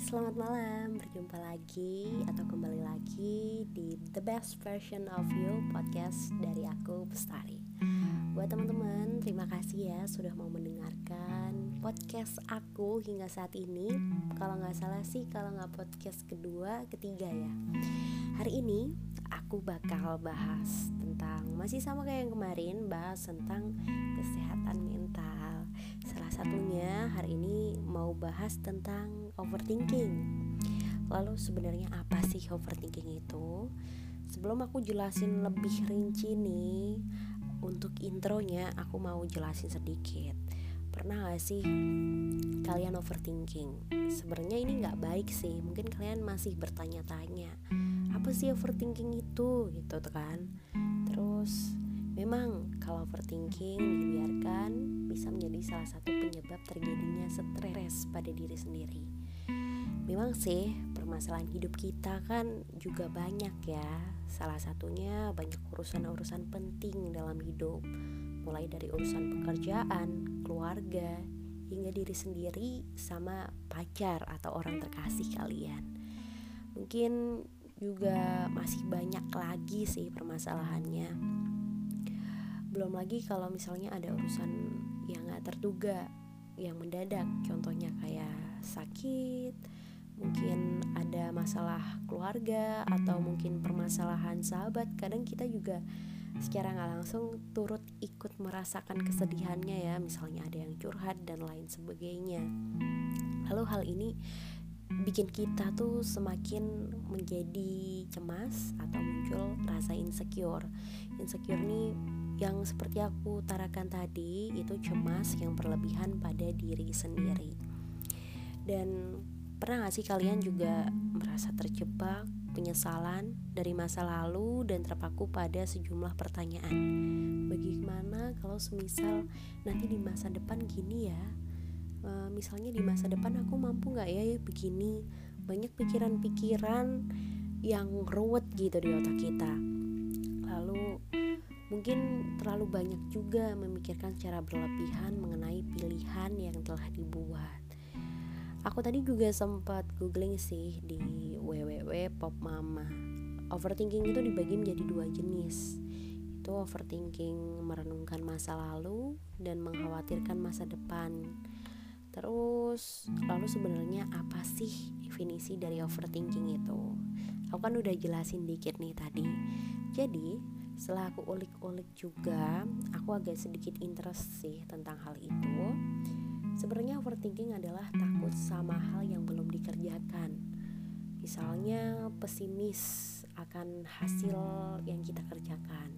selamat malam. Berjumpa lagi atau kembali lagi di The Best Version of You podcast dari aku Bestari. Buat teman-teman, terima kasih ya sudah mau mendengarkan podcast aku hingga saat ini. Kalau nggak salah sih, kalau nggak podcast kedua, ketiga ya. Hari ini aku bakal bahas tentang masih sama kayak yang kemarin, bahas tentang kesehatan mental. Salah satunya hari ini mau bahas tentang overthinking. Lalu sebenarnya apa sih overthinking itu? Sebelum aku jelasin lebih rinci nih, untuk intronya aku mau jelasin sedikit. Pernah gak sih kalian overthinking? Sebenarnya ini nggak baik sih. Mungkin kalian masih bertanya-tanya, apa sih overthinking itu, gitu kan? Terus Memang kalau overthinking dibiarkan bisa menjadi salah satu penyebab terjadinya stres pada diri sendiri. Memang sih permasalahan hidup kita kan juga banyak ya. Salah satunya banyak urusan-urusan penting dalam hidup. Mulai dari urusan pekerjaan, keluarga, hingga diri sendiri sama pacar atau orang terkasih kalian. Mungkin juga masih banyak lagi sih permasalahannya. Belum lagi kalau misalnya ada urusan yang gak terduga yang mendadak. Contohnya kayak sakit, mungkin ada masalah keluarga atau mungkin permasalahan sahabat kadang kita juga secara nggak langsung turut ikut merasakan kesedihannya ya misalnya ada yang curhat dan lain sebagainya. Lalu hal ini bikin kita tuh semakin menjadi cemas atau muncul rasa insecure. Insecure nih yang seperti aku tarakan tadi itu cemas yang berlebihan pada diri sendiri. Dan Pernah gak sih kalian juga merasa terjebak, penyesalan dari masa lalu dan terpaku pada sejumlah pertanyaan? Bagaimana kalau semisal nanti di masa depan gini ya? E, misalnya di masa depan aku mampu gak ya ya begini? Banyak pikiran-pikiran yang ruwet gitu di otak kita. Lalu mungkin terlalu banyak juga memikirkan secara berlebihan mengenai pilihan yang telah dibuat Aku tadi juga sempat googling sih di www.popmama. Overthinking itu dibagi menjadi dua jenis. Itu overthinking merenungkan masa lalu dan mengkhawatirkan masa depan. Terus, lalu sebenarnya apa sih definisi dari overthinking itu? Aku kan udah jelasin dikit nih tadi. Jadi, setelah aku ulik-ulik juga, aku agak sedikit interest sih tentang hal itu Sebenarnya overthinking adalah takut sama hal yang belum dikerjakan. Misalnya pesimis akan hasil yang kita kerjakan.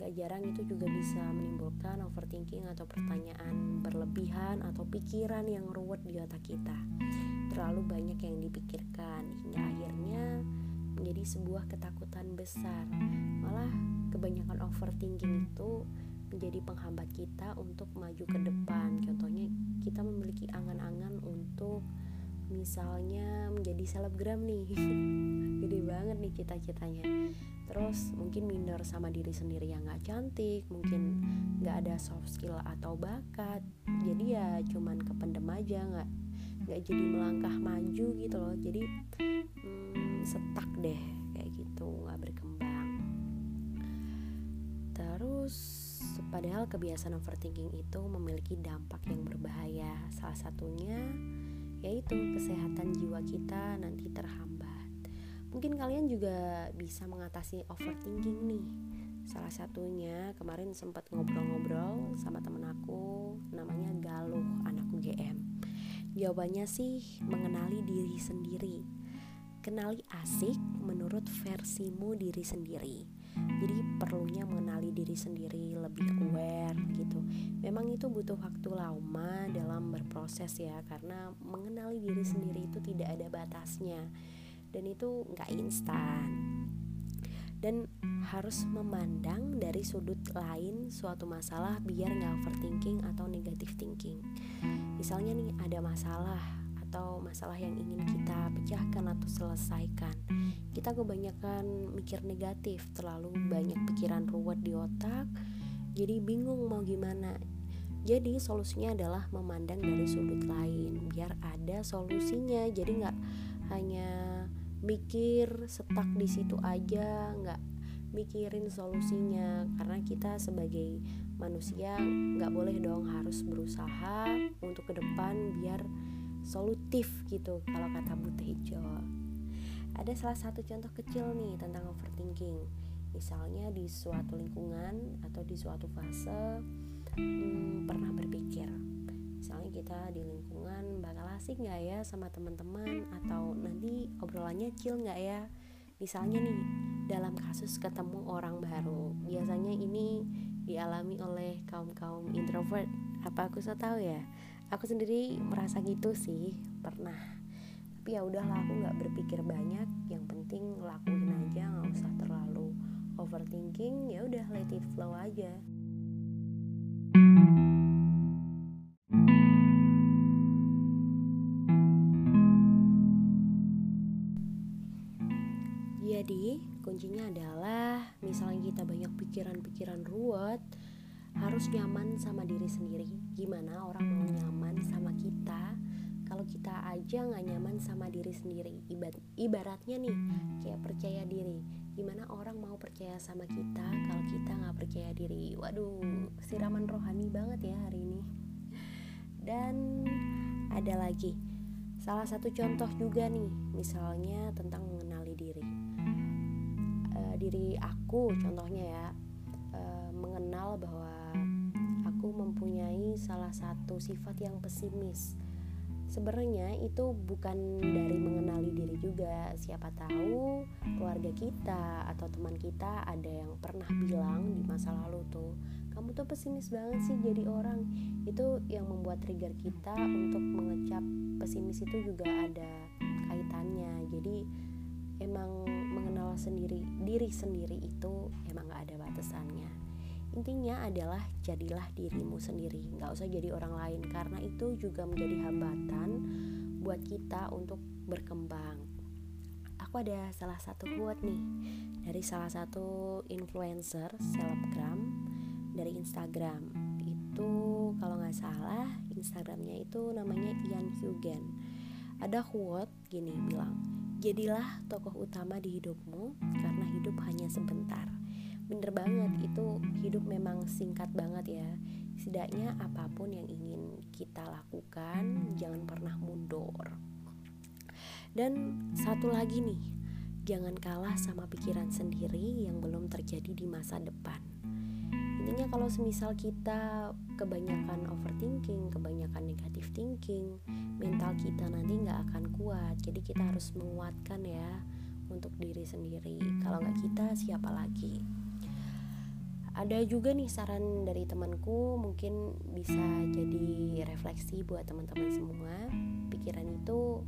Gak jarang itu juga bisa menimbulkan overthinking atau pertanyaan berlebihan atau pikiran yang ruwet di otak kita. Terlalu banyak yang dipikirkan hingga akhirnya menjadi sebuah ketakutan besar. Malah kebanyakan overthinking itu menjadi penghambat kita untuk maju ke depan. Contohnya kita memiliki angan-angan untuk misalnya menjadi selebgram nih. Gede banget nih cita-citanya. Terus mungkin minder sama diri sendiri yang gak cantik, mungkin gak ada soft skill atau bakat. Jadi ya cuman kependem aja, gak, gak jadi melangkah maju gitu loh. Jadi hmm, setak deh kayak gitu, gak berkembang. Terus Padahal kebiasaan overthinking itu memiliki dampak yang berbahaya. Salah satunya yaitu kesehatan jiwa kita nanti terhambat. Mungkin kalian juga bisa mengatasi overthinking nih. Salah satunya kemarin sempat ngobrol-ngobrol sama temen aku namanya Galuh, anakku GM. Jawabannya sih mengenali diri sendiri. Kenali asik menurut versimu diri sendiri jadi perlunya mengenali diri sendiri lebih aware gitu. Memang itu butuh waktu lama dalam berproses ya karena mengenali diri sendiri itu tidak ada batasnya. Dan itu nggak instan. Dan harus memandang dari sudut lain suatu masalah biar nggak overthinking atau negative thinking. Misalnya nih ada masalah atau masalah yang ingin kita pecahkan atau selesaikan. Kita kebanyakan mikir negatif, terlalu banyak pikiran ruwet di otak, jadi bingung mau gimana. jadi solusinya adalah memandang dari sudut lain biar ada solusinya jadi nggak hanya mikir setak di situ aja nggak mikirin solusinya karena kita sebagai manusia nggak boleh dong harus berusaha untuk ke depan biar solutif gitu kalau kata Buta Hijau ada salah satu contoh kecil nih tentang overthinking. Misalnya di suatu lingkungan atau di suatu fase hmm, pernah berpikir misalnya kita di lingkungan bakal asik nggak ya sama teman-teman atau nanti obrolannya chill nggak ya? Misalnya nih dalam kasus ketemu orang baru biasanya ini dialami oleh kaum kaum introvert. Apa aku so tahu ya aku sendiri merasa gitu sih pernah. Tapi ya udahlah aku nggak berpikir banyak. Yang penting lakuin aja nggak usah terlalu overthinking. Ya udah let it flow aja. Jadi, kuncinya adalah misalnya kita banyak pikiran-pikiran ruwet, harus nyaman sama diri sendiri. Gimana orang mau nyaman sama kita kalau kita aja nggak nyaman sama diri sendiri? Ibaratnya nih, kayak percaya diri. Gimana orang mau percaya sama kita kalau kita nggak percaya diri? Waduh, siraman rohani banget ya hari ini. Dan ada lagi, salah satu contoh juga nih, misalnya tentang mengenali diri diri aku contohnya ya e, mengenal bahwa mempunyai salah satu sifat yang pesimis. Sebenarnya itu bukan dari mengenali diri juga. Siapa tahu keluarga kita atau teman kita ada yang pernah bilang di masa lalu tuh kamu tuh pesimis banget sih jadi orang. Itu yang membuat trigger kita untuk mengecap pesimis itu juga ada kaitannya. Jadi emang mengenal sendiri diri sendiri itu emang gak ada batasannya intinya adalah jadilah dirimu sendiri nggak usah jadi orang lain. Karena itu juga menjadi hambatan buat kita untuk berkembang. Aku ada salah satu quote nih dari salah satu influencer selebgram dari Instagram. Itu kalau nggak salah Instagramnya itu namanya Ian Hugen. Ada quote gini bilang Jadilah tokoh utama di hidupmu karena hidup hanya sebentar. Bener banget, itu hidup memang singkat banget ya. Setidaknya apa pun yang ingin kita lakukan, jangan pernah mundur. Dan satu lagi nih, jangan kalah sama pikiran sendiri yang belum terjadi di masa depan. Intinya kalau semisal kita kebanyakan overthinking, kebanyakan negatif thinking, mental kita nanti nggak akan kuat jadi kita harus menguatkan ya untuk diri sendiri kalau nggak kita siapa lagi ada juga nih saran dari temanku mungkin bisa jadi refleksi buat teman-teman semua. Pikiran itu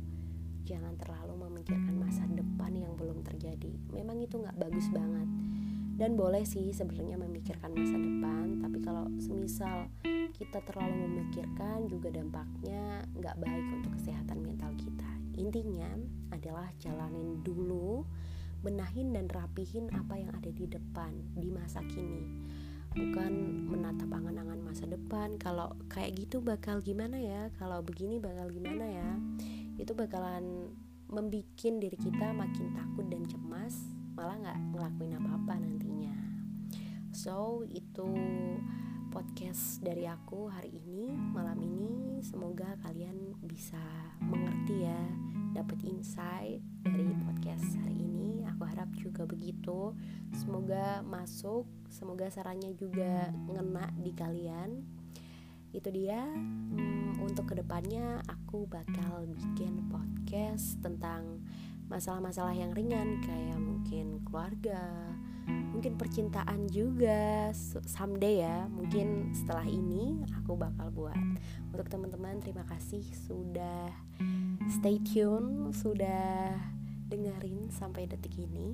jangan terlalu memikirkan masa depan yang belum terjadi. Memang itu nggak bagus banget. Dan boleh sih sebenarnya memikirkan masa depan tapi kalau semisal kita terlalu memikirkan juga dampaknya nggak baik untuk kesehatan mental kita. Intinya adalah jalanin dulu, benahin dan rapihin apa yang ada di depan di masa kini. Bukan menatap angan-angan masa depan. Kalau kayak gitu bakal gimana ya? Kalau begini bakal gimana ya? Itu bakalan membikin diri kita makin takut dan cemas, malah nggak ngelakuin apa-apa nantinya. So itu podcast dari aku hari ini malam ini semoga kalian bisa mengerti ya dapat insight dari podcast hari ini aku harap juga begitu. Semoga masuk semoga sarannya juga ngena di kalian. Itu dia. Hmm, untuk ke depannya aku bakal bikin podcast tentang masalah-masalah yang ringan kayak mungkin keluarga mungkin percintaan juga. Someday ya mungkin setelah ini aku bakal buat. Untuk teman-teman terima kasih sudah stay tune sudah dengerin sampai detik ini.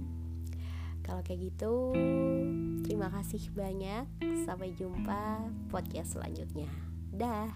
Kalau kayak gitu terima kasih banyak. Sampai jumpa podcast selanjutnya. Dah